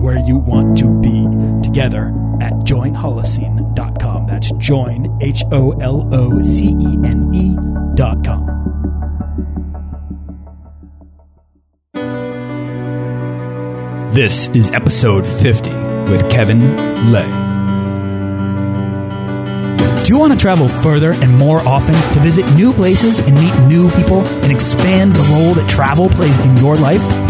and where you want to be together at joinholocene.com. That's join, H O L O C E N E.com. This is episode 50 with Kevin Lay. Do you want to travel further and more often to visit new places and meet new people and expand the role that travel plays in your life?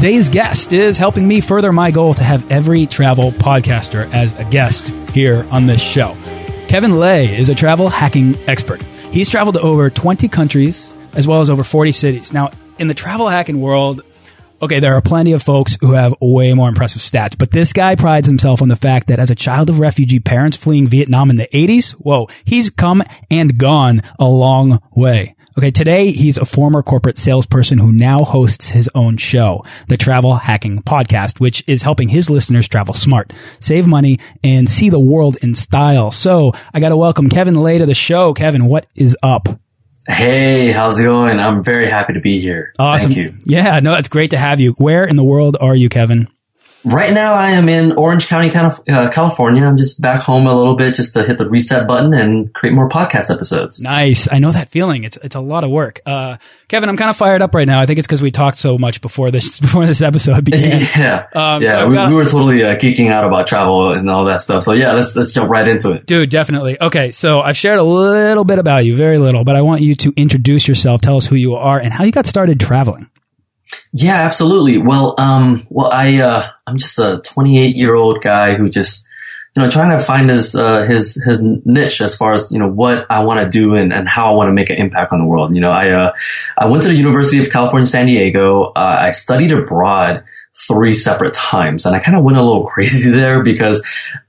Today's guest is helping me further my goal to have every travel podcaster as a guest here on this show. Kevin Lay is a travel hacking expert. He's traveled to over 20 countries as well as over 40 cities. Now, in the travel hacking world, okay, there are plenty of folks who have way more impressive stats, but this guy prides himself on the fact that as a child of refugee parents fleeing Vietnam in the 80s, whoa, he's come and gone a long way. Okay, today he's a former corporate salesperson who now hosts his own show, the Travel Hacking Podcast, which is helping his listeners travel smart, save money, and see the world in style. So I got to welcome Kevin Lay to the show. Kevin, what is up? Hey, how's it going? I'm very happy to be here. Awesome. Thank you. Yeah, no, it's great to have you. Where in the world are you, Kevin? Right now, I am in Orange County, uh, California. I'm just back home a little bit just to hit the reset button and create more podcast episodes. Nice. I know that feeling. It's it's a lot of work. Uh, Kevin, I'm kind of fired up right now. I think it's because we talked so much before this before this episode began. yeah, um, yeah. So we, we, were totally uh, geeking out about travel and all that stuff. So yeah, let's let's jump right into it, dude. Definitely. Okay, so I've shared a little bit about you, very little, but I want you to introduce yourself. Tell us who you are and how you got started traveling. Yeah, absolutely. Well, um, well, I, uh, I'm just a 28 year old guy who just, you know, trying to find his, uh, his, his niche as far as, you know, what I want to do and, and how I want to make an impact on the world. You know, I, uh, I went to the University of California, San Diego. Uh, I studied abroad three separate times. And I kind of went a little crazy there because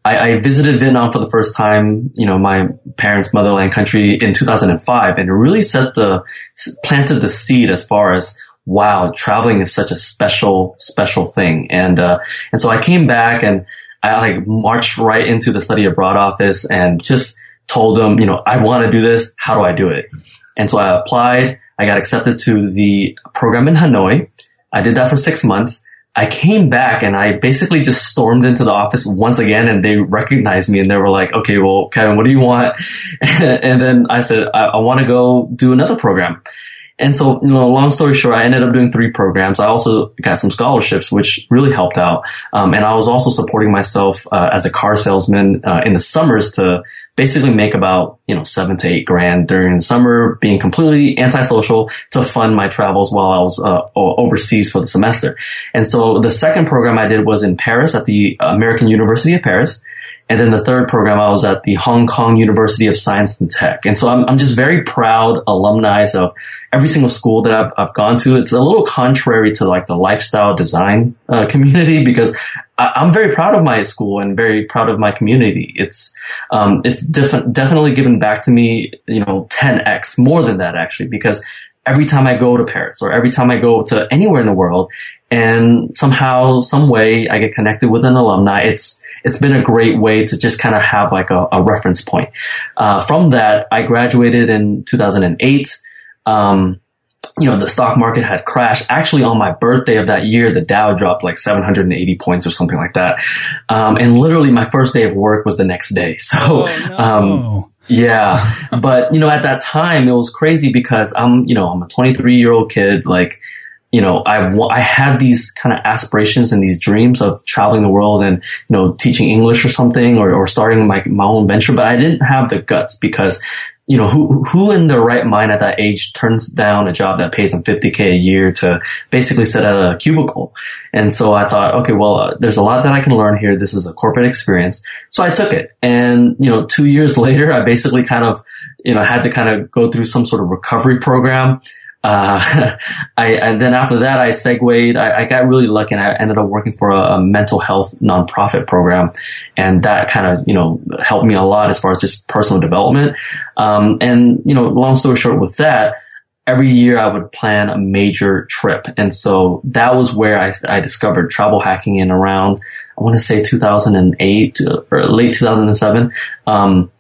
I, I, visited Vietnam for the first time, you know, my parents' motherland country in 2005 and it really set the, planted the seed as far as wow, traveling is such a special, special thing. And, uh, and so I came back and I like marched right into the study abroad office and just told them, you know, I want to do this. How do I do it? And so I applied. I got accepted to the program in Hanoi. I did that for six months. I came back and I basically just stormed into the office once again and they recognized me and they were like, okay, well, Kevin, what do you want? and then I said, I, I want to go do another program. And so, you know, long story short, I ended up doing three programs. I also got some scholarships, which really helped out. Um, and I was also supporting myself uh, as a car salesman uh, in the summers to basically make about, you know, seven to eight grand during the summer, being completely antisocial to fund my travels while I was uh, overseas for the semester. And so the second program I did was in Paris at the American University of Paris. And then the third program, I was at the Hong Kong University of Science and Tech. And so I'm, I'm just very proud alumni of every single school that I've, I've gone to. It's a little contrary to like the lifestyle design uh, community because I, am very proud of my school and very proud of my community. It's, um, it's def- definitely given back to me, you know, 10x more than that actually, because every time I go to Paris or every time I go to anywhere in the world and somehow, some way I get connected with an alumni, it's, it's been a great way to just kind of have like a, a reference point. Uh, from that, I graduated in 2008. Um, you know, the stock market had crashed. Actually, on my birthday of that year, the Dow dropped like 780 points or something like that. Um, and literally my first day of work was the next day. So, Oh, no. um, yeah, but you know, at that time it was crazy because I'm, you know, I'm a 23 year old kid. Like, you know, I I had these kind of aspirations and these dreams of traveling the world and you know teaching English or something or, or starting my my own venture, but I didn't have the guts because you know who who in their right mind at that age turns down a job that pays them 50k a year to basically sit at a cubicle. And so I thought, okay, well, uh, there's a lot that I can learn here. This is a corporate experience, so I took it. And you know, two years later, I basically kind of you know had to kind of go through some sort of recovery program uh, I, and then after that, I segued, I, I, got really lucky and I ended up working for a, a, mental health nonprofit program. And that kind of, you know, helped me a lot as far as just personal development. Um, and, you know, long story short with that, every year I would plan a major trip. And so that was where I, I discovered travel hacking in around, I want to say 2008 or late 2007. Um,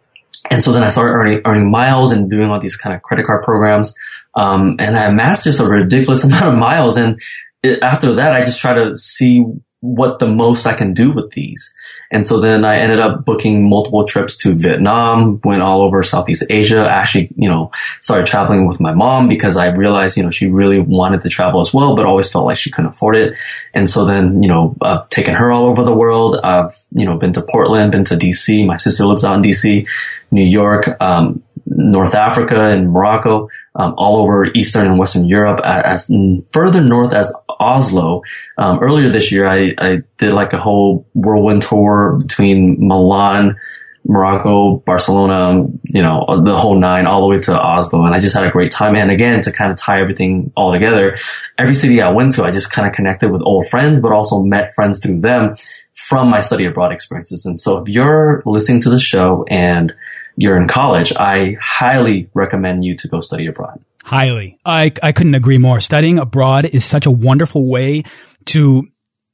and so then I started earning, earning miles and doing all these kind of credit card programs. Um, and I amassed just a ridiculous amount of miles. And it, after that, I just try to see what the most I can do with these. And so then I ended up booking multiple trips to Vietnam, went all over Southeast Asia. Actually, you know, started traveling with my mom because I realized, you know, she really wanted to travel as well, but always felt like she couldn't afford it. And so then, you know, I've taken her all over the world. I've, you know, been to Portland, been to DC. My sister lives out in DC, New York, um, North Africa and Morocco, um, all over Eastern and Western Europe, as further north as Oslo. Um, earlier this year, I, I did like a whole whirlwind tour between Milan, Morocco, Barcelona, you know, the whole nine, all the way to Oslo. And I just had a great time. And again, to kind of tie everything all together, every city I went to, I just kind of connected with old friends, but also met friends through them from my study abroad experiences. And so if you're listening to the show and you're in college, I highly recommend you to go study abroad. Highly. I, I couldn't agree more. Studying abroad is such a wonderful way to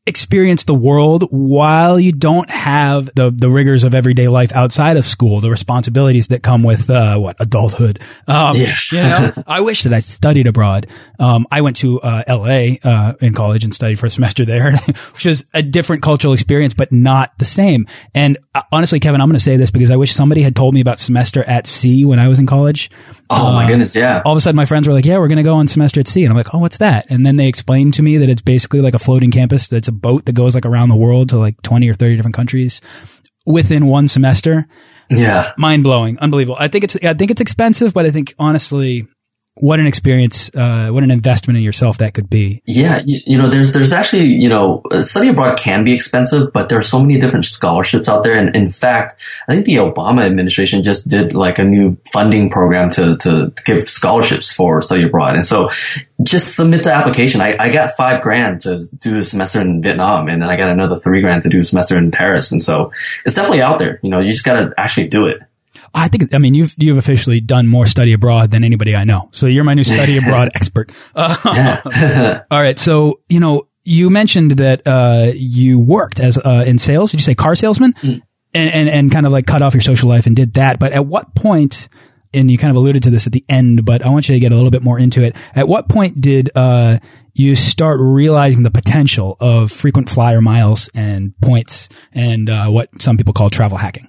experience the world while you don't have the the rigors of everyday life outside of school, the responsibilities that come with uh, what adulthood. Um, Yeah. you know, I wish that I studied abroad. Um, I went to uh, L.A. Uh, in college and studied for a semester there, which was a different cultural experience, but not the same. And uh, honestly, Kevin, I'm going to say this because I wish somebody had told me about semester at sea when I was in college. Oh my Uh, goodness. Yeah. all of a sudden my friends were like, yeah, we're going to go on semester at sea. And I'm like, oh, what's that? And then they explained to me that it's basically like a floating campus. That's a boat that goes like around the world to like 20 or 30 different countries within one semester. Yeah. Mind blowing. Unbelievable. I think it's, I think it's expensive, but I think honestly, what an experience, uh, what an investment in yourself that could be. Yeah, you, you, know, there's there's actually you know, study abroad can be expensive, but there are so many different scholarships out there. And in fact, I think the Obama administration just did like a new funding program to to, give scholarships for study abroad. And so, just submit the application. I, I got five grand to do a semester in Vietnam, and then I got another three grand to do a semester in Paris. And so, it's definitely out there. You know, you just got to actually do it. I think, I mean, you've, you've officially done more study abroad than anybody I know. So you're my new study abroad expert. Uh, All right. So, you know, you mentioned that uh, you worked as uh, in sales. Did you say car salesman? And, and and kind of like cut off your social life and did that. But at what point? And you kind of alluded to this at the end, but I want you to get a little bit more into it. At what point did uh, you start realizing the potential of frequent flyer miles and points and uh, what some people call travel hacking?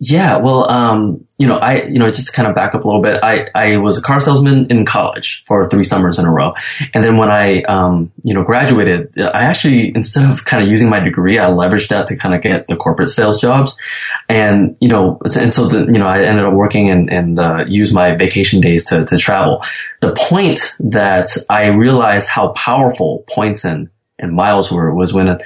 Yeah, well, um, you know, I, you know, just to kind of back up a little bit, I, I was a car salesman in college for three summers in a row. And then when I, um, you know, graduated, I actually, instead of kind of using my degree, I leveraged that to kind of get the corporate sales jobs. And, you know, and so the, you know, I ended up working and, and, uh, use my vacation days to, to travel. The point that I realized how powerful points and, and miles were was when,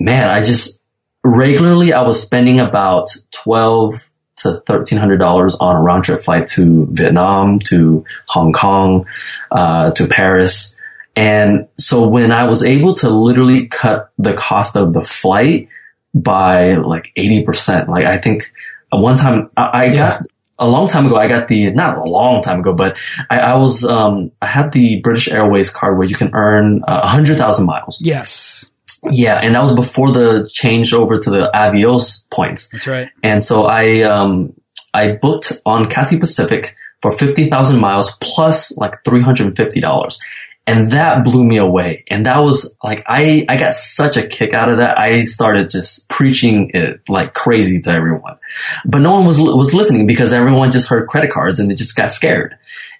man, I just, regularly I was spending about twelve to thirteen hundred dollars on a round trip flight to Vietnam, to Hong Kong, uh, to Paris. And so when I was able to literally cut the cost of the flight by like eighty percent, like I think one time I, I Yeah. got a long time ago, I got the, not a long time ago, but I, I was, um, I had the British Airways card where you can earn uh, a hundred thousand miles. Yes. Yeah, and that was before the change over to the Avios points. That's right. And so I um, I booked on Cathay Pacific for fifty thousand miles plus like three hundred and fifty dollars, and that blew me away. And that was like I I got such a kick out of that. I started just preaching it like crazy to everyone, but no one was was listening because everyone just heard credit cards and they just got scared.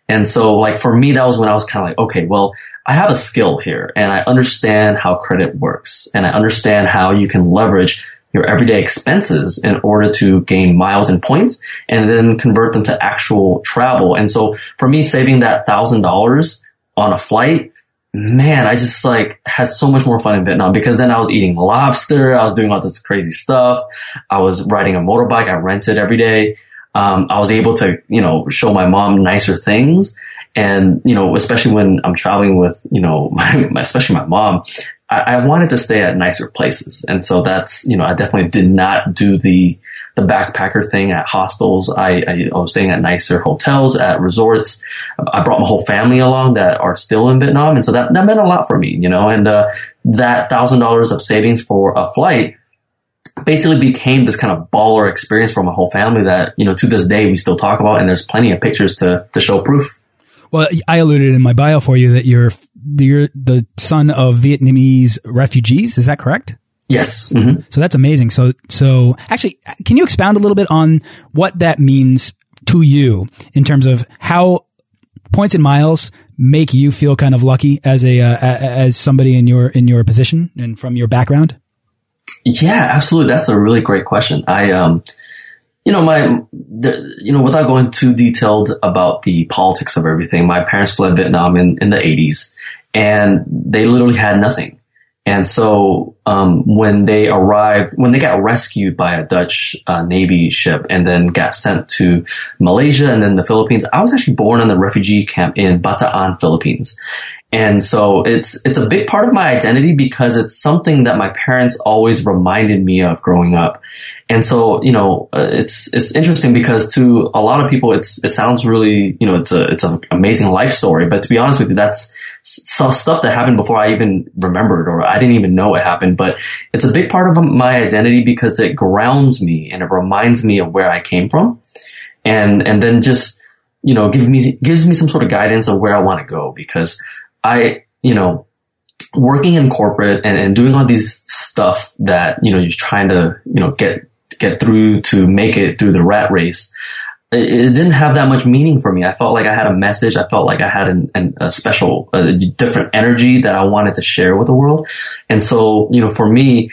And so like for me, that was when I was kind of like, okay, well I have a skill here and I understand how credit works and I understand how you can leverage your everyday expenses in order to gain miles and points and then convert them to actual travel. And so for me, saving that thousand dollars on a flight, man, I just like had so much more fun in Vietnam because then I was eating lobster. I was doing all this crazy stuff. I was riding a motorbike. I rented every day. Um, I was able to, you know, show my mom nicer things. And, you know, especially when I'm traveling with, you know, my, especially my mom, I, I, wanted to stay at nicer places. And so that's, you know, I definitely did not do the, the backpacker thing at hostels. I, I, I was staying at nicer hotels, at resorts. I brought my whole family along that are still in Vietnam. And so that, that meant a lot for me, you know, and, uh, that thousand dollars of savings for a flight, basically became this kind of baller experience for my whole family that, you know, to this day we still talk about and there's plenty of pictures to, to show proof. Well, I alluded in my bio for you that you're you're the son of Vietnamese refugees. Is that correct? Yes. Mm -hmm. So that's amazing. So so actually, can you expound a little bit on what that means to you in terms of how points and miles make you feel kind of lucky as a uh, as somebody in your in your position and from your background? Yeah, absolutely. That's a really great question. I um you know, my, the, you know, without going too detailed about the politics of everything, my parents fled Vietnam in, in the 80s and they literally had nothing. And so, um, when they arrived, when they got rescued by a Dutch uh, Navy ship and then got sent to Malaysia and then the Philippines, I was actually born in the refugee camp in Bataan, Philippines. And so it's, it's a big part of my identity because it's something that my parents always reminded me of growing up. And so, you know, uh, it's, it's interesting because to a lot of people, it's, it sounds really, you know, it's a, it's an amazing life story. But to be honest with you, that's stuff that happened before I even remembered or I didn't even know it happened. But it's a big part of my identity because it grounds me and it reminds me of where I came from. And, and then just, you know, gives me, gives me some sort of guidance of where I want to go because I, you know, working in corporate and, and doing all these stuff that, you know, you're trying to, you know, get, get through to make it through the rat race. It, didn't have that much meaning for me. I felt like I had a message. I felt like I had an, an, a special, a different energy that I wanted to share with the world. And so, you know, for me,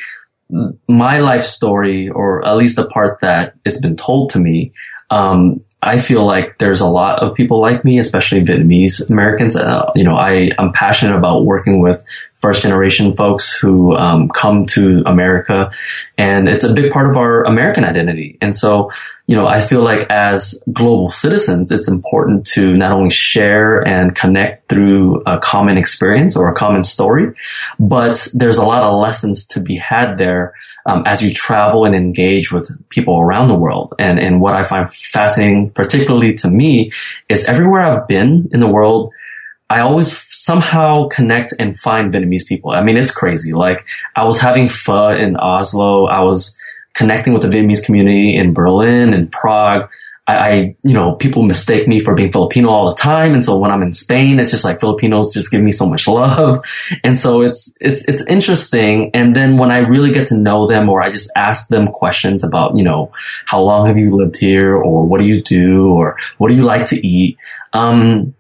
my life story, or at least the part that it's been told to me, um, I feel like there's a lot of people like me, especially Vietnamese Americans. Uh, you know, I, I'm passionate about working with first generation folks who um, come to America, and it's a big part of our American identity. And so, you know, I feel like as global citizens, it's important to not only share and connect through a common experience or a common story, but there's a lot of lessons to be had there um, as you travel and engage with people around the world. And and what I find fascinating, particularly to me, is everywhere I've been in the world. I always somehow connect and find Vietnamese people. I mean, it's crazy. Like I was having pho in Oslo. I was connecting with the Vietnamese community in Berlin and Prague. I, I, you know, people mistake me for being Filipino all the time. And so when I'm in Spain, it's just like Filipinos just give me so much love. And so it's, it's, it's interesting. And then when I really get to know them or I just ask them questions about, you know, how long have you lived here or what do you do or what do you like to eat? Um,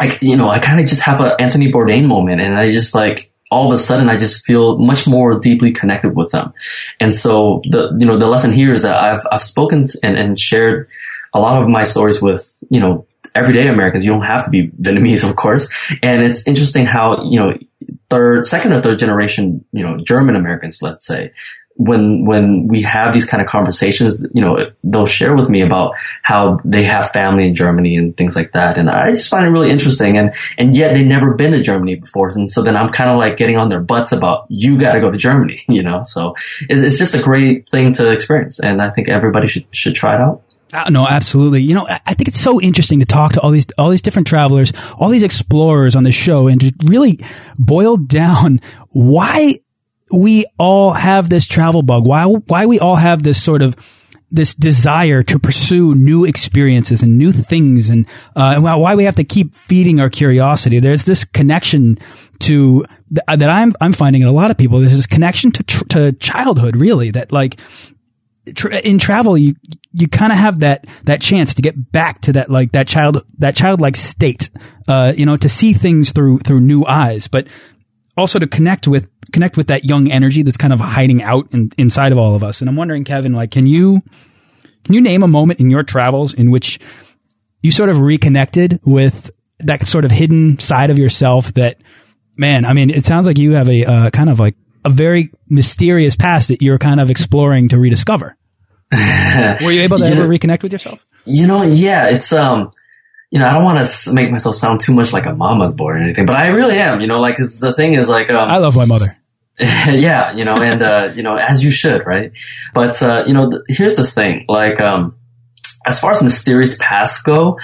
I, you know, I kind of just have an Anthony Bourdain moment and I just like, all of a sudden I just feel much more deeply connected with them. And so the, you know, the lesson here is that I've, I've spoken and, and shared a lot of my stories with, you know, everyday Americans. You don't have to be Vietnamese, of course. And it's interesting how, you know, third, second or third generation, you know, German Americans, let's say, when when we have these kind of conversations, you know, they'll share with me about how they have family in Germany and things like that, and I just find it really interesting. And and yet they've never been to Germany before, and so then I'm kind of like getting on their butts about you got to go to Germany, you know. So it's just a great thing to experience, and I think everybody should should try it out. Uh, no, absolutely. You know, I think it's so interesting to talk to all these all these different travelers, all these explorers on the show, and to really boil down why we all have this travel bug, why why we all have this sort of this desire to pursue new experiences and new things and, uh, and why we have to keep feeding our curiosity. There's this connection to that I'm I'm finding in a lot of people. There's this connection to to childhood, really. That like in travel, you you kind of have that that chance to get back to that like that child that childlike state. Uh, you know, to see things through through new eyes, but also to connect with connect with that young energy that's kind of hiding out in, inside of all of us. And I'm wondering, Kevin, like, can you can you name a moment in your travels in which you sort of reconnected with that sort of hidden side of yourself that, man, I mean, it sounds like you have a uh, kind of like a very mysterious past that you're kind of exploring to rediscover. Were you able to you ever know, reconnect with yourself? You know, yeah, it's, um, you know, I don't want to make myself sound too much like a mama's boy or anything, but I really am, you know, like, the thing is like, um, I love my mother. yeah, you know, and, uh, you know, as you should, right? But, uh, you know, th- here's the thing, like, um, as far as mysterious pasts go,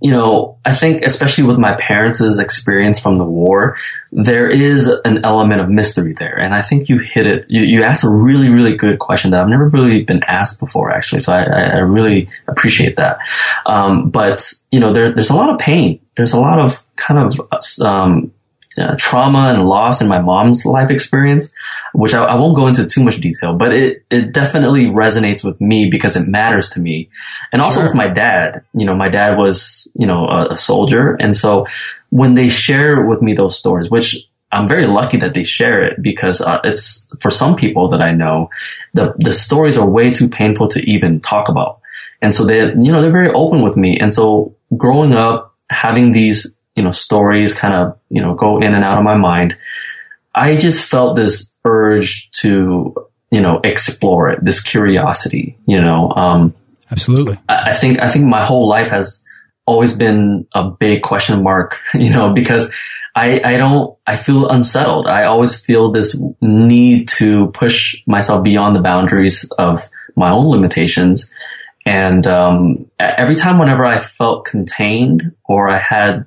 you know, I think especially with my parents' experience from the war, there is an element of mystery there. And I think you hit it. You, you asked a really, really good question that I've never really been asked before, actually. So I, I really appreciate that. Um, but, you know, there, there's a lot of pain. There's a lot of kind of, um, uh, trauma and loss in my mom's life experience, which I, I, won't go into too much detail, but it, it definitely resonates with me because it matters to me. And also sure. with my dad, you know, my dad was, you know, a, a soldier. And so when they share with me those stories, which I'm very lucky that they share it because uh, it's for some people that I know, the the stories are way too painful to even talk about, and so they you know they're very open with me. And so growing up, having these you know, stories kind of, you know, go in and out of my mind. I just felt this urge to, you know, explore it, this curiosity, you know, um, absolutely. I, I think, I think my whole life has always been a big question mark, you know, because I, I don't, I feel unsettled. I always feel this need to push myself beyond the boundaries of my own limitations. And, um, every time whenever I felt contained or I had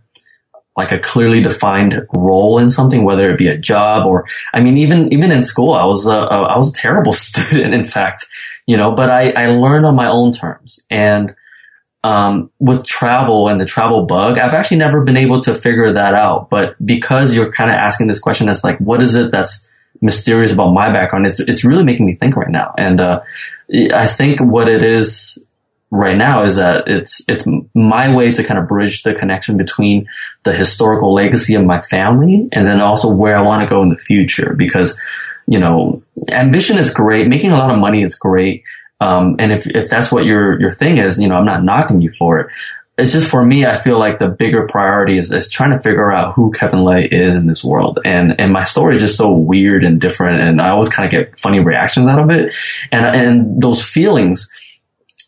like a clearly defined role in something, whether it be a job or, I mean, even, even in school, I was a, I was a terrible student, in fact, you know, but I, I learned on my own terms. And, um, with travel and the travel bug, I've actually never been able to figure that out. But because you're kind of asking this question, it's like, what is it that's mysterious about my background? It's, it's really making me think right now. And, uh, I think what it is right now is that it's it's my way to kind of bridge the connection between the historical legacy of my family and then also where I want to go in the future because you know ambition is great making a lot of money is great um, and if if that's what your your thing is you know I'm not knocking you for it. It's just for me I feel like the bigger priority is, is trying to figure out who Kevin Lay is in this world. And and my story is just so weird and different and I always kind of get funny reactions out of it. And and those feelings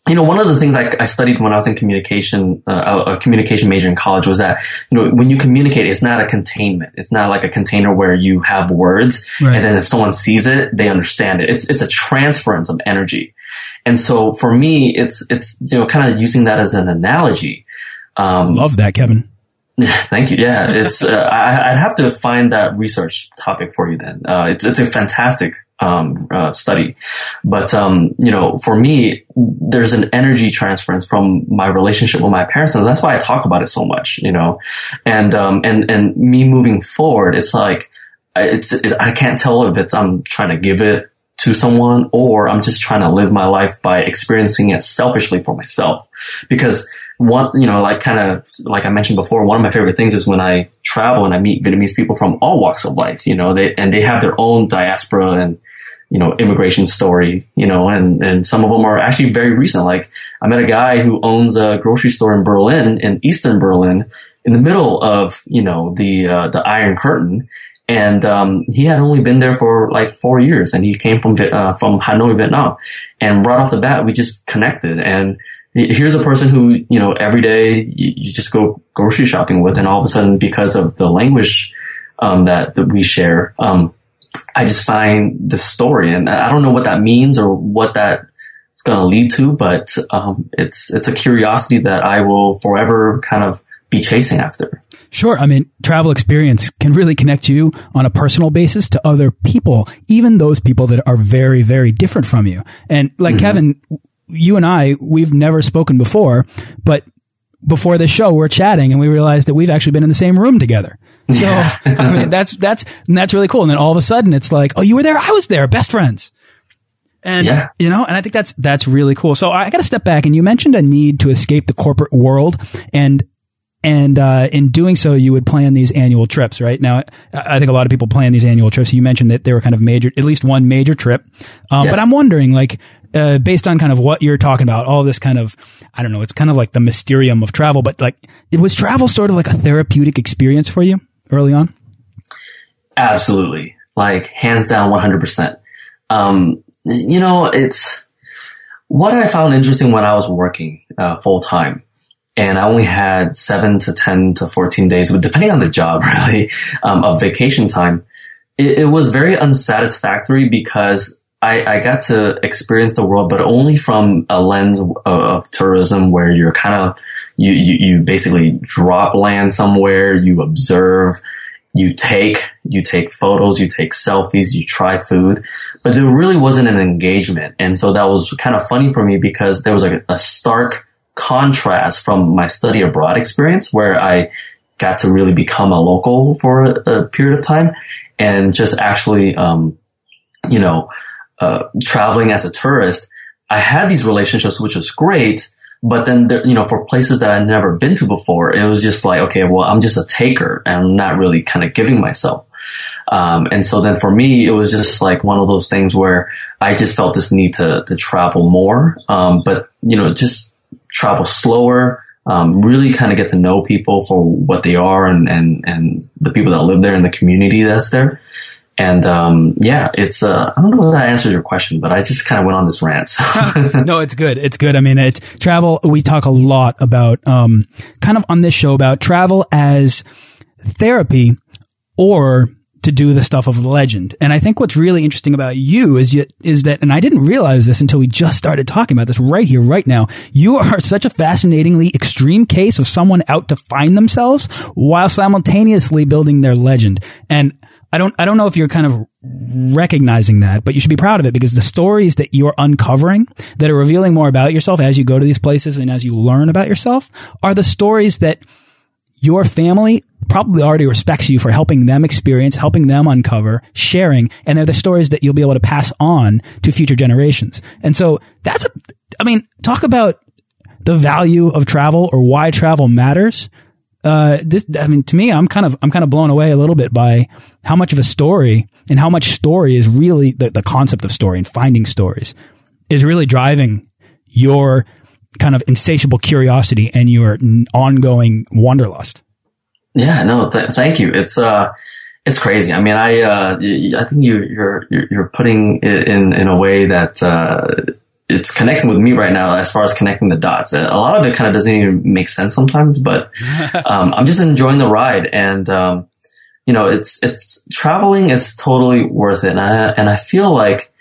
you know, one of the things I, I studied when I was in communication, uh, a, communication major in college was that, you know, when you communicate, it's not a containment. It's not like a container where you have words right. and then if someone sees it, they understand it. It's, it's a transference of energy. And so for me, it's, it's, you know, kind of using that as an analogy. Um, Love that, Kevin. Thank you. Yeah, it's. Uh, I, would have to find that research topic for you. Then uh, it's it's a fantastic um, uh, study, but um, you know, for me, there's an energy transference from my relationship with my parents, and that's why I talk about it so much. You know, and um, and and me moving forward, it's like it's it, I can't tell if it's I'm trying to give it to someone or I'm just trying to live my life by experiencing it selfishly for myself because one, you know, like kind of, like I mentioned before, one of my favorite things is when I travel and I meet Vietnamese people from all walks of life, you know, they, and they have their own diaspora and, you know, immigration story, you know, and, and some of them are actually very recent. Like I met a guy who owns a grocery store in Berlin, in Eastern Berlin, in the middle of, you know, the, uh, the Iron Curtain. And, um, he had only been there for like four years and he came from, uh, from Hanoi, Vietnam. And right off the bat, we just connected and, here's a person who you know every day you, you, just go grocery shopping with, and all of a sudden, because of the language um, that that we share, um, I just find the story, and I don't know what that means or what that is going to lead to, but um, it's it's a curiosity that I will forever kind of be chasing after. Sure. I mean, travel experience can really connect you on a personal basis to other people, even those people that are very, very different from you. And like mm -hmm. Kevin, you and I, we've never spoken before, but before the show, we're chatting and we realized that we've actually been in the same room together. So, yeah. I mean, that's, that's, that's really cool. And then all of a sudden it's like, oh, you were there. I was there. Best friends. And, yeah. you know, and I think that's, that's really cool. So I got to step back and you mentioned a need to escape the corporate world and and uh, in doing so, you would plan these annual trips, right? Now, I think a lot of people plan these annual trips. You mentioned that they were kind of major, at least one major trip. Um, yes. But I'm wondering, like, uh, based on kind of what you're talking about, all this kind of, I don't know, it's kind of like the mysterium of travel, but like, it was travel sort of like a therapeutic experience for you early on? Absolutely. Like, hands down, 100%. Um, you know, it's what I found interesting when I was working uh, full time and I only had seven to 10 to 14 days, depending on the job, really, um, of vacation time. It, it, was very unsatisfactory because I, I, got to experience the world, but only from a lens of, of tourism where you're kind of, you, you, you basically drop land somewhere, you observe, you take, you take photos, you take selfies, you try food, but there really wasn't an engagement. And so that was kind of funny for me because there was like a stark contrast from my study abroad experience where I got to really become a local for a, a period of time and just actually, um, you know, uh, traveling as a tourist, I had these relationships, which was great. But then, there, you know, for places that I'd never been to before, it was just like, okay, well, I'm just a taker and I'm not really kind of giving myself. Um, and so then for me, it was just like one of those things where I just felt this need to, to travel more. Um, but, you know, just travel slower, um, really kind of get to know people for what they are and, and, and the people that live there and the community that's there. And um, yeah, it's uh, I don't know if that answers your question, but I just kind of went on this rant. So. no, it's good. It's good. I mean, it's travel. We talk a lot about um, kind of on this show about travel as therapy or to do the stuff of legend. And I think what's really interesting about you is you, is that, and I didn't realize this until we just started talking about this right here, right now. You are such a fascinatingly extreme case of someone out to find themselves while simultaneously building their legend. And I don't, I don't know if you're kind of recognizing that, but you should be proud of it because the stories that you're uncovering that are revealing more about yourself as you go to these places and as you learn about yourself are the stories that your family probably already respects you for helping them experience, helping them uncover, sharing, and they're the stories that you'll be able to pass on to future generations. And so that's a, I mean, talk about the value of travel or why travel matters. Uh, this, I mean, to me, I'm kind of, I'm kind of blown away a little bit by how much of a story and how much story is really the, the concept of story and finding stories is really driving your kind of insatiable curiosity and your ongoing wanderlust. Yeah, no, th thank you. It's uh, it's crazy. I mean, I uh, I think you, you're you're putting it in in a way that uh, it's connecting with me right now as far as connecting the dots. A lot of it kind of doesn't even make sense sometimes, but um, I'm just enjoying the ride and. Um, you know, it's, it's traveling is totally worth it. And I, and I feel like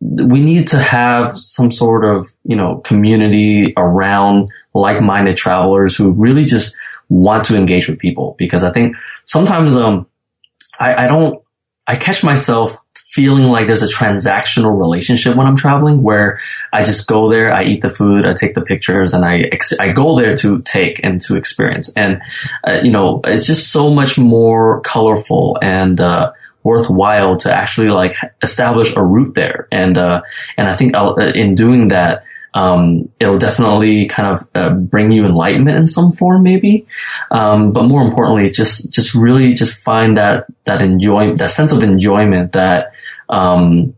we need to have some sort of, you know, community around like-minded travelers who really just want to engage with people because I think sometimes, um, I, I don't, I catch myself feeling like there's a transactional relationship when I'm traveling where I just go there, I eat the food, I take the pictures and I, I go there to take and to experience. And, uh, you know, it's just so much more colorful and, uh, worthwhile to actually like establish a route there. And, uh, and I think uh, in doing that, um, it'll definitely kind of uh, bring you enlightenment in some form, maybe. Um, but more importantly, just just really just find that that enjoy that sense of enjoyment that um,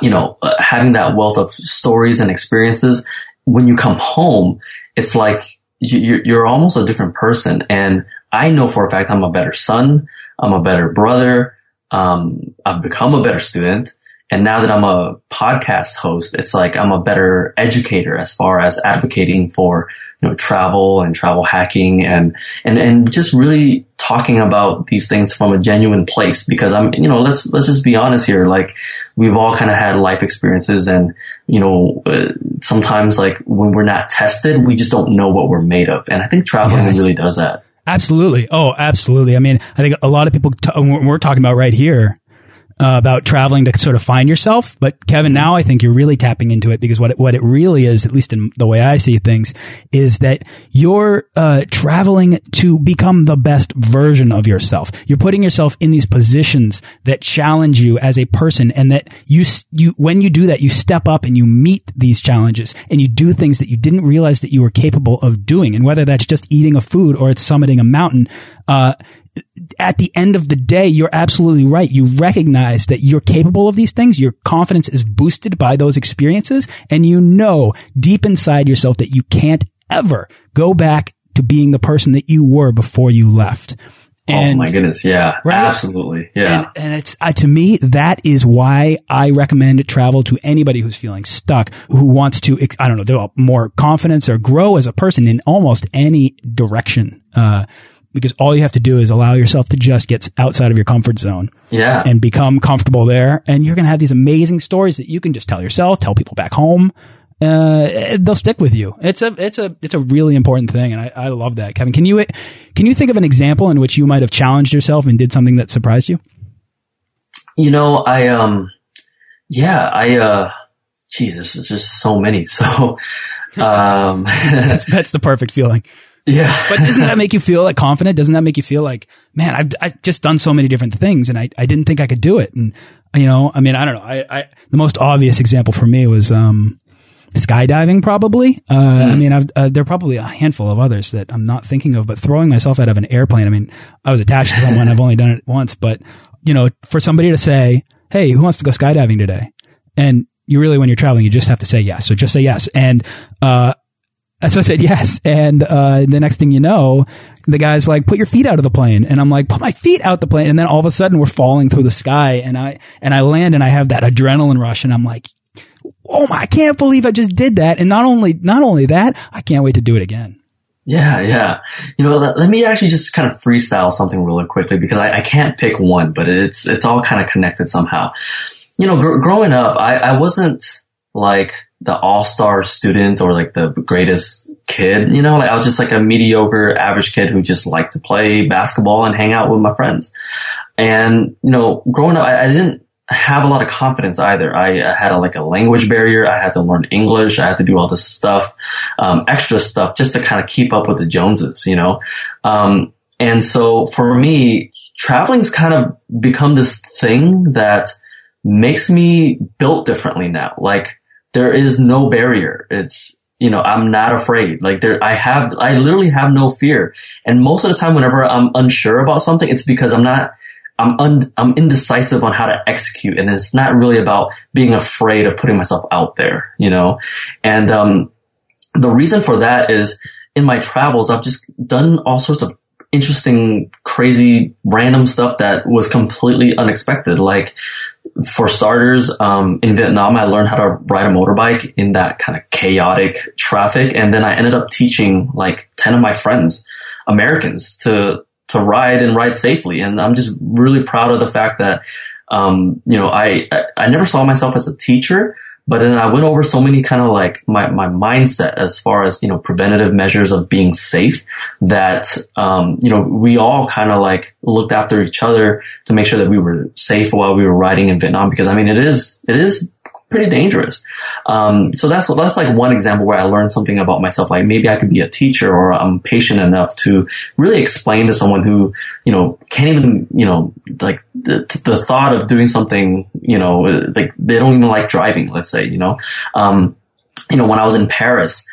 you know uh, having that wealth of stories and experiences. When you come home, it's like you, you're almost a different person. And I know for a fact I'm a better son. I'm a better brother um, I've become a better student. And now that I'm a podcast host, it's like I'm a better educator as far as advocating for, you know, travel and travel hacking and, and, and just really talking about these things from a genuine place because I'm, you know, let's, let's just be honest here. Like we've all kind of had life experiences and, you know, uh, sometimes like when we're not tested, we just don't know what we're made of. And I think traveling yes. really does that. Absolutely. Oh, absolutely. I mean, I think a lot of people, we're talking about right here, uh, about traveling to sort of find yourself. But Kevin, now I think you're really tapping into it because what it, what it really is, at least in the way I see things, is that you're uh, traveling to become the best version of yourself. You're putting yourself in these positions that challenge you as a person, and that you you when you do that, you step up and you meet these challenges and you do things that you didn't realize that you were capable of doing. And whether that's just eating a food or it's summiting a mountain, uh, at the end of the day, you're absolutely right. You recognize that you're capable of these things. Your confidence is boosted by those experiences. And you know deep inside yourself that you can't ever go back to being the person that you were before you left. And, oh my goodness. Yeah. Right? Absolutely. Yeah. And, and it's, uh, to me, that is why I recommend travel to anybody who's feeling stuck, who wants to, I don't know, develop more confidence or grow as a person in almost any direction. Uh, because all you have to do is allow yourself to just get outside of your comfort zone. Yeah. And become comfortable there. And you're going to have these amazing stories that you can just tell yourself, tell people back home. Uh, they'll stick with you. It's a, it's a, it's a really important thing. And I, I love that. Kevin, can you, can you think of an example in which you might have challenged yourself and did something that surprised you? You know, I, um, yeah, I, uh, Jesus, it's just so many. So, um, that's, that's the perfect feeling. Yeah. but doesn't that make you feel like confident? Doesn't that make you feel like, man, I've, I've just done so many different things and I, I didn't think I could do it. And, you know, I mean, I don't know. I, I, the most obvious example for me was, um, skydiving probably. Uh, mm. I mean, I've, uh, there are probably a handful of others that I'm not thinking of, but throwing myself out of an airplane. I mean, I was attached to someone. I've only done it once, but you know, for somebody to say, Hey, who wants to go skydiving today? And you really, when you're traveling, you just have to say yes. So just say yes. And, uh, so I said yes. And uh, the next thing you know, the guy's like, "Put your feet out of the plane," and I'm like, "Put my feet out the plane." And then all of a sudden, we're falling through the sky, and I and I land, and I have that adrenaline rush, and I'm like, "Oh my! I can't believe I just did that!" And not only not only that, I can't wait to do it again. Yeah, yeah. You know, let, let me actually just kind of freestyle something really quickly because I, I can't pick one, but it's it's all kind of connected somehow. You know, gr- growing up, I, I wasn't like the all-star student or like the greatest kid, you know, like I was just like a mediocre average kid who just liked to play basketball and hang out with my friends. And, you know, growing up, I, I didn't have a lot of confidence either. I, I had a, like a language barrier. I had to learn English. I had to do all this stuff, um, extra stuff just to kind of keep up with the Joneses, you know? Um, and so for me, traveling's kind of become this thing that makes me built differently now. Like, there is no barrier. It's, you know, I'm not afraid. Like there, I have, I literally have no fear. And most of the time, whenever I'm unsure about something, it's because I'm not, I'm un, I'm indecisive on how to execute. And it's not really about being afraid of putting myself out there, you know? And, um, the reason for that is in my travels, I've just done all sorts of interesting, crazy, random stuff that was completely unexpected. Like for starters, um, in Vietnam, I learned how to ride a motorbike in that kind of chaotic traffic. And then I ended up teaching like 10 of my friends, Americans to, to ride and ride safely. And I'm just really proud of the fact that, um, you know, I, I, I never saw myself as a teacher, but then I went over so many kind of like my, my mindset as far as, you know, preventative measures of being safe that, um, you know, we all kind of like looked after each other to make sure that we were safe while we were riding in Vietnam. Because I mean, it is, it is pretty dangerous. Um, so that's that's like one example where I learned something about myself. Like maybe I could be a teacher, or I'm patient enough to really explain to someone who you know can't even you know like the, the thought of doing something you know like they don't even like driving. Let's say you know, um, you know when I was in Paris,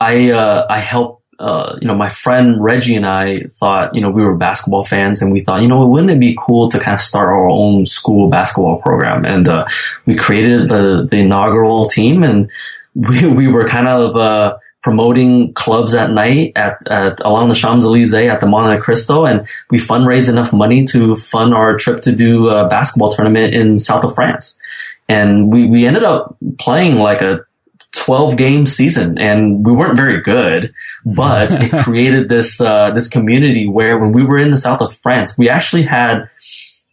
I uh, I helped uh, you know, my friend Reggie and I thought, you know, we were basketball fans and we thought, you know, wouldn't it be cool to kind of start our own school basketball program? And, uh, we created the, the inaugural team and we, we were kind of, uh, promoting clubs at night at, at along the Champs-Elysees at the Monte Cristo. And we fundraised enough money to fund our trip to do a basketball tournament in south of France. And we, we ended up playing like a 12 game season and we weren't very good, but it created this, uh, this community where when we were in the south of France, we actually had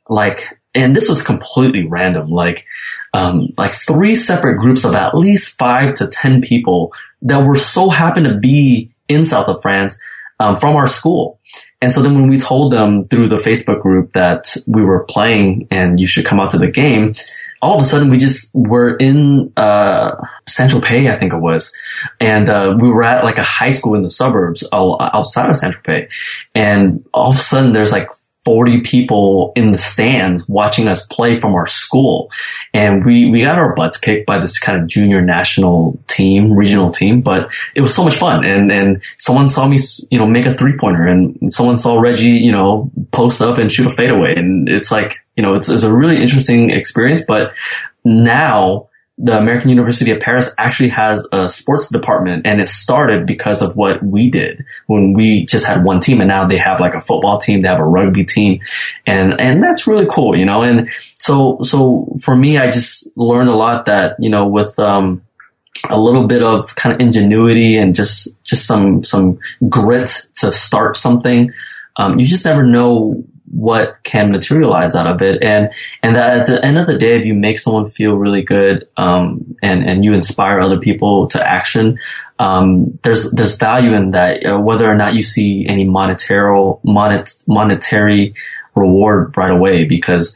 like, and this was completely random, like, um, like three separate groups of at least five to 10 people that were so happened to be in south of France, um, from our school. And so then when we told them through the Facebook group that we were playing and you should come out to the game, all of a sudden we just were in uh, Saint Tropez, I think it was, and uh, we were at like a high school in the suburbs outside of Saint Tropez, and all of a sudden there's like 40 people in the stands watching us play from our school. And we, we got our butts kicked by this kind of junior national team, regional team, but it was so much fun. And, and someone saw me, you know, make a three pointer and someone saw Reggie, you know, post up and shoot a fadeaway. And it's like, you know, it's, it's a really interesting experience, but now the American University of Paris actually has a sports department and it started because of what we did when we just had one team and now they have like a football team, they have a rugby team and, and that's really cool, you know, and so, so for me, I just learned a lot that, you know, with, um, a little bit of kind of ingenuity and just, just some, some grit to start something. Um, you just never know what can materialize out of it. And and that at the end of the day if you make someone feel really good um, and and you inspire other people to action um, there's there's value in that uh, whether or not you see any monetary monet, monetary reward right away because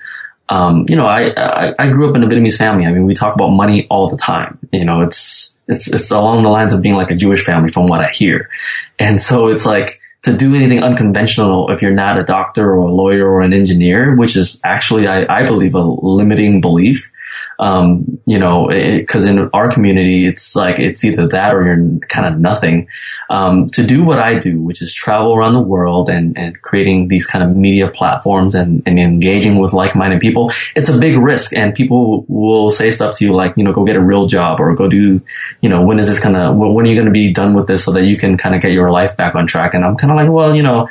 um, you know I, I I grew up in a Vietnamese family. I mean we talk about money all the time. You know it's it's it's along the lines of being like a Jewish family from what I hear. And so it's like to do anything unconventional if you're not a doctor or a lawyer or an engineer, which is actually, I, I believe, a limiting belief um, you know, because in our community, it's like it's either that or you're kind of nothing. Um, to do what I do, which is travel around the world and, and creating these kind of media platforms and, and engaging with like-minded people, it's a big risk. And people will say stuff to you like, you know, go get a real job or go do, you know, when is this kind of, when are you going to be done with this so that you can kind of get your life back on track? And I'm kind of like, well, you know,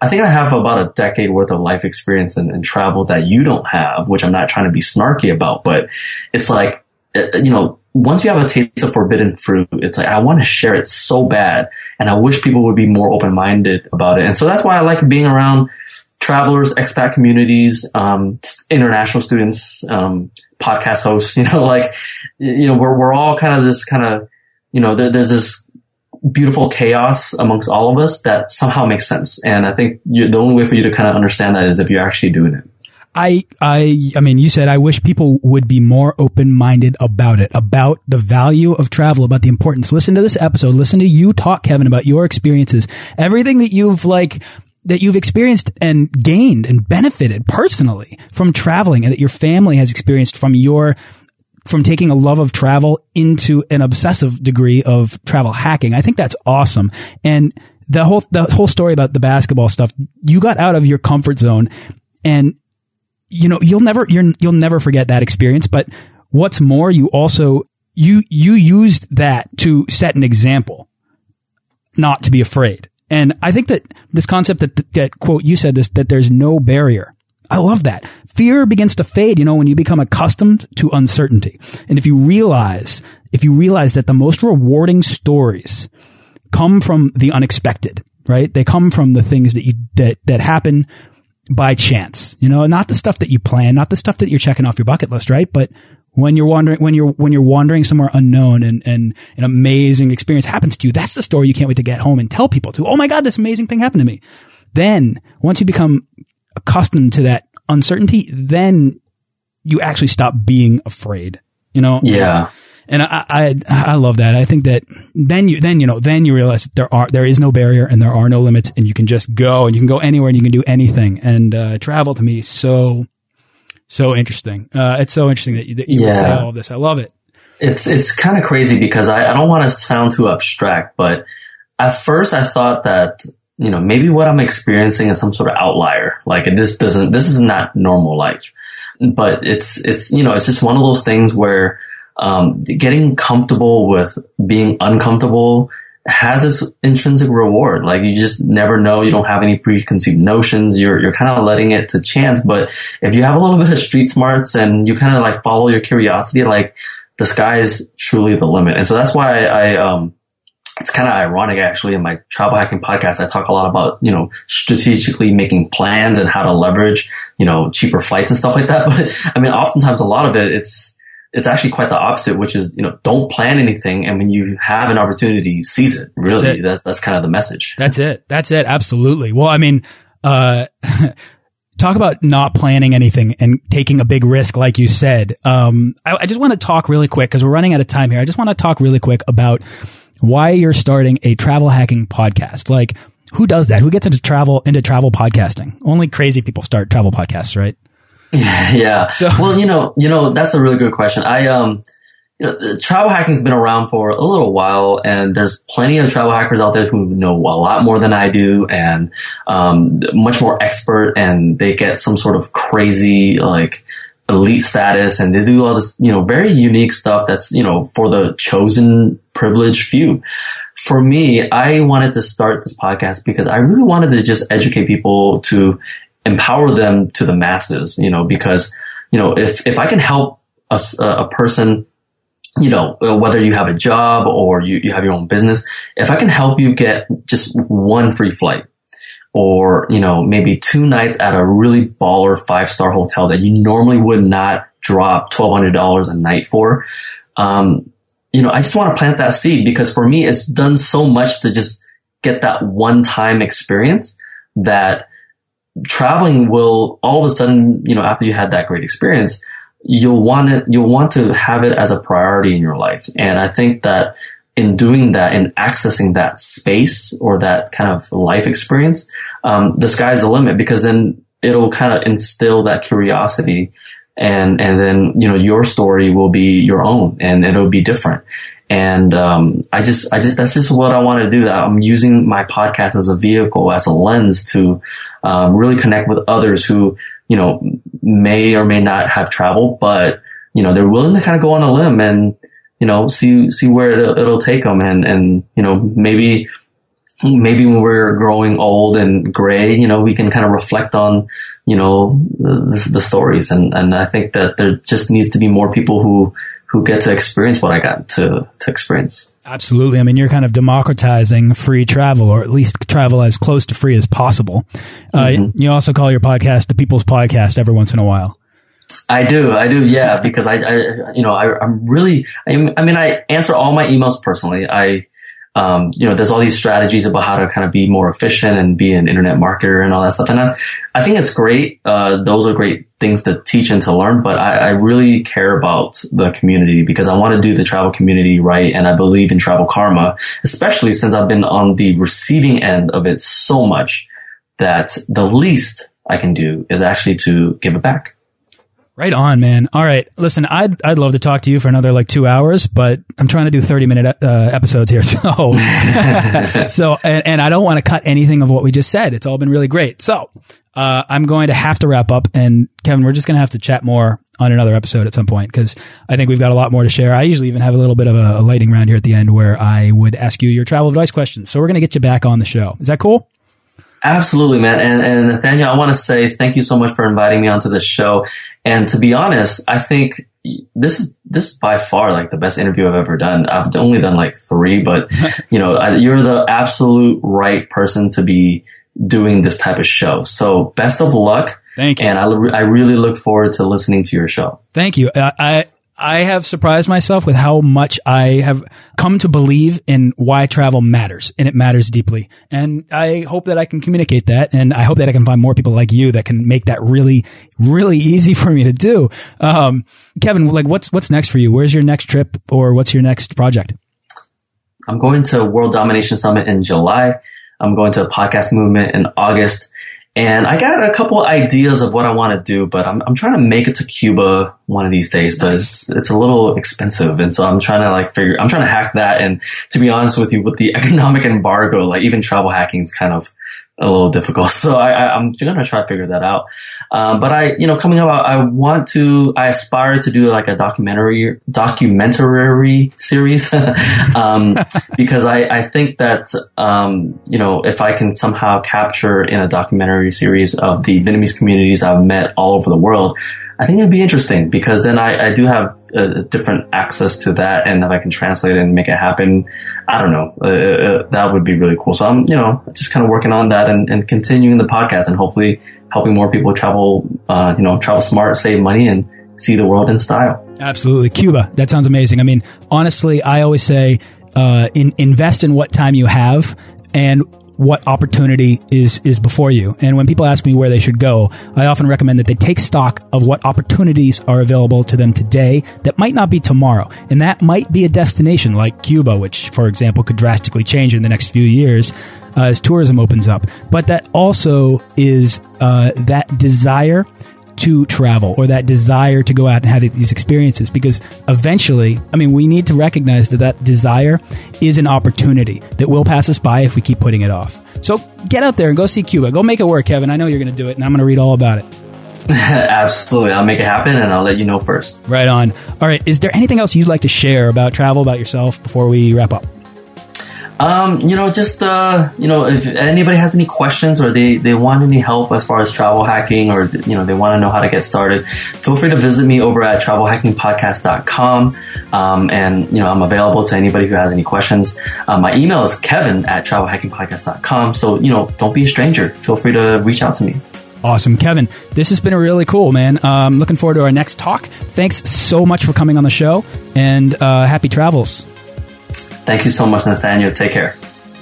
I think I have about a decade worth of life experience and, and travel that you don't have, which I'm not trying to be snarky about, but it's like, uh, you know, once you have a taste of forbidden fruit, it's like, I want to share it so bad. And I wish people would be more open minded about it. And so that's why I like being around travelers, expat communities, um, international students, um, podcast hosts, you know, like, you know, we're, we're all kind of this kind of, you know, there, there's this beautiful chaos amongst all of us that somehow makes sense. And I think you, the only way for you to kind of understand that is if you're actually doing it. I, I, I mean, you said I wish people would be more open-minded about it, about the value of travel, about the importance. Listen to this episode. Listen to you talk, Kevin, about your experiences, everything that you've like, that you've experienced and gained and benefited personally from traveling and that your family has experienced from your from taking a love of travel into an obsessive degree of travel hacking. I think that's awesome. And the whole, the whole story about the basketball stuff, you got out of your comfort zone and you know, you'll never, you're, you'll never forget that experience. But what's more, you also, you, you used that to set an example, not to be afraid. And I think that this concept that, that quote, you said this, that there's no barrier I love that. Fear begins to fade, you know, when you become accustomed to uncertainty. And if you realize, if you realize that the most rewarding stories come from the unexpected, right? They come from the things that you, that, that happen by chance, you know, not the stuff that you plan, not the stuff that you're checking off your bucket list, right? But when you're wandering, when you're, when you're wandering somewhere unknown and, and an amazing experience happens to you, that's the story you can't wait to get home and tell people to. Oh my God, this amazing thing happened to me. Then once you become accustomed to that uncertainty, then you actually stop being afraid, you know? Yeah. And I, I, I love that. I think that then you, then, you know, then you realize there are, there is no barrier and there are no limits and you can just go and you can go anywhere and you can do anything. And, uh, travel to me so, so interesting. Uh, it's so interesting that you, that you yeah. say all of this. I love it. It's, it's kind of crazy because I, I don't want to sound too abstract, but at first I thought that you know, maybe what I'm experiencing is some sort of outlier. Like this doesn't, this is not normal life. But it's, it's, you know, it's just one of those things where, um, getting comfortable with being uncomfortable has its intrinsic reward. Like you just never know. You don't have any preconceived notions. You're, you're kind of letting it to chance. But if you have a little bit of street smarts and you kind of like follow your curiosity, like the sky is truly the limit. And so that's why I, I um, it's kind of ironic actually in my travel hacking podcast. I talk a lot about, you know, strategically making plans and how to leverage, you know, cheaper flights and stuff like that. But I mean, oftentimes a lot of it, it's, it's actually quite the opposite, which is, you know, don't plan anything. And when you have an opportunity, seize it. Really. That's, it. that's, that's kind of the message. That's it. That's it. Absolutely. Well, I mean, uh, talk about not planning anything and taking a big risk, like you said. Um, I, I just want to talk really quick because we're running out of time here. I just want to talk really quick about why you're starting a travel hacking podcast. Like, who does that? Who gets into travel into travel podcasting? Only crazy people start travel podcasts, right? yeah. So, well, you know, you know, that's a really good question. I, um, you know, travel hacking's been around for a little while and there's plenty of travel hackers out there who know a lot more than I do and, um, much more expert and they get some sort of crazy, like, elite status and they do all this, you know, very unique stuff that's, you know, for the chosen privileged few. For me, I wanted to start this podcast because I really wanted to just educate people to empower them to the masses, you know, because, you know, if, if I can help a, a person, you know, uh, whether you have a job or you, you have your own business, if I can help you get just one free flight or, you know, maybe two nights at a really baller five star hotel that you normally would not drop $1,200 a night for, um, you know, I just want to plant that seed because for me, it's done so much to just get that one time experience that traveling will all of a sudden, you know, after you had that great experience, you'll want it, you'll want to have it as a priority in your life. And I think that in doing that and accessing that space or that kind of life experience, um, the sky's the limit because then it'll kind of instill that curiosity and, and then, you know, your story will be your own and it'll be different. And um, I just, I just, that's just what I want to do. I'm using my podcast as a vehicle, as a lens to um, really connect with others who, you know, may or may not have traveled, but you know, they're willing to kind of go on a limb and, you know, see, see where it'll, it'll take them. And, and, you know, maybe, maybe when we're growing old and gray, you know, we can kind of reflect on, you know, the, the stories. And, and I think that there just needs to be more people who, who get to experience what I got to, to experience. Absolutely. I mean, you're kind of democratizing free travel, or at least travel as close to free as possible. Uh, mm -hmm. you also call your podcast the People's Podcast every once in a while. I do, I do, yeah, because I, I you know, I, am really, I, I mean, I answer all my emails personally. I, um, you know, there's all these strategies about how to kind of be more efficient and be an internet marketer and all that stuff. And I, I think it's great. Uh, those are great things to teach and to learn, but I, I really care about the community because I want to do the travel community right. And I believe in travel karma, especially since I've been on the receiving end of it so much that the least I can do is actually to give it back. Right on, man. All right. Listen, I'd, I'd love to talk to you for another like two hours, but I'm trying to do 30 minute uh, episodes here. So, so, and, and I don't want to cut anything of what we just said. It's all been really great. So, uh, I'm going to have to wrap up and Kevin, we're just going to have to chat more on another episode at some point because I think we've got a lot more to share. I usually even have a little bit of a, a lightning round here at the end where I would ask you your travel advice questions. So we're going to get you back on the show. Is that cool? Absolutely, man. And, and Nathaniel, I want to say thank you so much for inviting me onto this show. And to be honest, I think this is this is by far like the best interview I've ever done. I've only done like three, but you know, you're the absolute right person to be doing this type of show. So best of luck. Thank you. And I, I really look forward to listening to your show. Thank you. I I have surprised myself with how much I have come to believe in why travel matters and it matters deeply. And I hope that I can communicate that. And I hope that I can find more people like you that can make that really, really easy for me to do. Um, Kevin, like what's, what's next for you? Where's your next trip or what's your next project? I'm going to World Domination Summit in July. I'm going to a podcast movement in August. And I got a couple ideas of what I want to do, but I'm, I'm trying to make it to Cuba one of these days, but it's, it's a little expensive. And so I'm trying to like figure, I'm trying to hack that. And to be honest with you, with the economic embargo, like even travel hacking is kind of a little difficult. So I, am going to try to figure that out. Um, but I, you know, coming up, I, I, want to, I aspire to do like a documentary, documentary series, um, because I, I think that, um, you know, if I can somehow capture in a documentary series of the Vietnamese communities I've met all over the world, I think it'd be interesting because then I, I do have a, different access to that, and if I can translate it and make it happen, I don't know, uh, uh, that would be really cool. So I'm, you know, just kind of working on that and, and continuing the podcast, and hopefully helping more people travel, uh, you know, travel smart, save money, and see the world in style. Absolutely, Cuba. That sounds amazing. I mean, honestly, I always say. Uh, in, invest in what time you have and what opportunity is is before you. And when people ask me where they should go, I often recommend that they take stock of what opportunities are available to them today that might not be tomorrow. And that might be a destination like Cuba, which, for example, could drastically change in the next few years uh, as tourism opens up. But that also is uh, that desire to travel or that desire to go out and have these experiences because eventually, I mean, we need to recognize that that desire is an opportunity that will pass us by if we keep putting it off. So get out there and go see Cuba. Go make it work, Kevin. I know you're going to do it, and I'm going to read all about it. Absolutely. I'll make it happen and I'll let you know first. Right on. All right. Is there anything else you'd like to share about travel, about yourself before we wrap up? Um, you know, just uh, you know, if anybody has any questions or they, they want any help as far as travel hacking or you know they want to know how to get started, feel free to visit me over at travelhackingpodcast.com. Um, and you know, I'm available to anybody who has any questions. Uh, my email is kevin at travelhackingpodcast.com. So you know, don't be a stranger. Feel free to reach out to me. Awesome. Kevin, this has been really cool, man. Um, looking forward to our next talk. Thanks so much for coming on the show and uh, happy travels. Thank you so much, Nathaniel. Take care.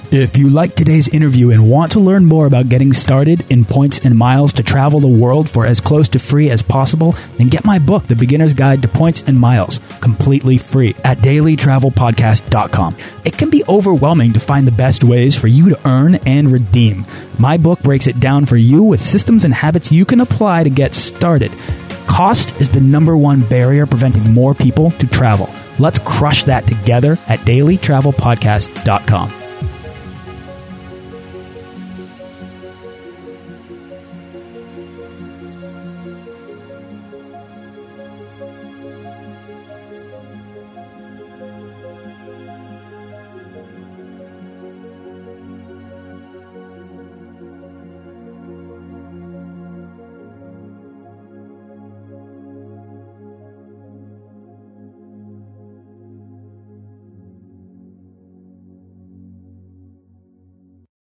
If you like today's interview and want to learn more about getting started in points and miles to travel the world for as close to free as possible, then get my book, The Beginner's Guide to Points and Miles, completely free at dailytravelpodcast.com. It can be overwhelming to find the best ways for you to earn and redeem. My book breaks it down for you with systems and habits you can apply to get started. Cost is the number one barrier preventing more people to travel. Let's crush that together at dailytravelpodcast.com.